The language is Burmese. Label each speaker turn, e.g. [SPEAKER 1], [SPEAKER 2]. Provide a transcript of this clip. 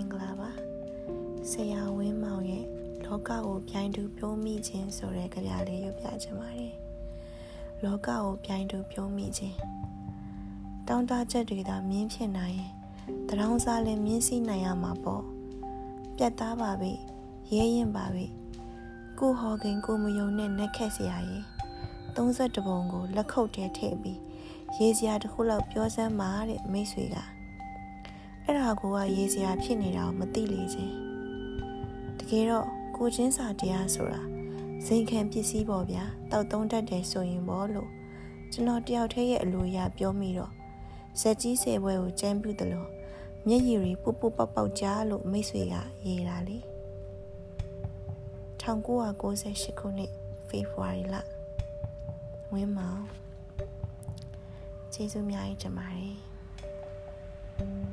[SPEAKER 1] င်္ဂလာပါဆရာဝင်းမောင်ရဲ့လောကကိုပြိုင်တူပြုံးမိခြင်းဆိုတဲ့ကြပြလေးရွတ်ပြချင်ပါတယ်လောကကိုပြိုင်တူပြုံးမိခြင်းတောင်းတချက်တွေသာမြင်းဖြစ်နိုင်ရင်တရောင်းစားလည်းမြင်းစီးနိုင်ရမှာပေါ့ပြတ်သားပါပြီရဲရင်ပါပြီကိုဟော်ကင်ကိုမယုံနဲ့နက်ခက်စရာရင်32ပုံကိုလက်ခုပ်ထဲထည့်ပြီးရေးစရာတစ်ခုလောက်ပြောစမ်းပါတဲ့မိတ်ဆွေက အဲ့ဒါကိုကရေးစရာဖြစ်နေတာကိုမသိလေခြင်းတကယ်တော့ကိုချင်းစာတရားဆိုတာစိန်ခံပစ္စည်းပေါ့ဗျာတောက်သုံးတတ်တယ်ဆိုရင်ပေါ့လို့ကျွန်တော်တယောက်တည်းရဲ့အလိုအရပြောမိတော့ဇက်ကြီးစေပွဲကိုကြမ်းပြုတယ်လို့မျက်ရည်တွေပုတ်ပုတ်ပေါက်ပေါက်ကြားလို့မိတ်ဆွေကရေးတာလေ1998ခုနှစ်ဖေဖော်ဝါရီလဝင်းမောင်ကျေးဇူးများကြီးတင်ပါတယ်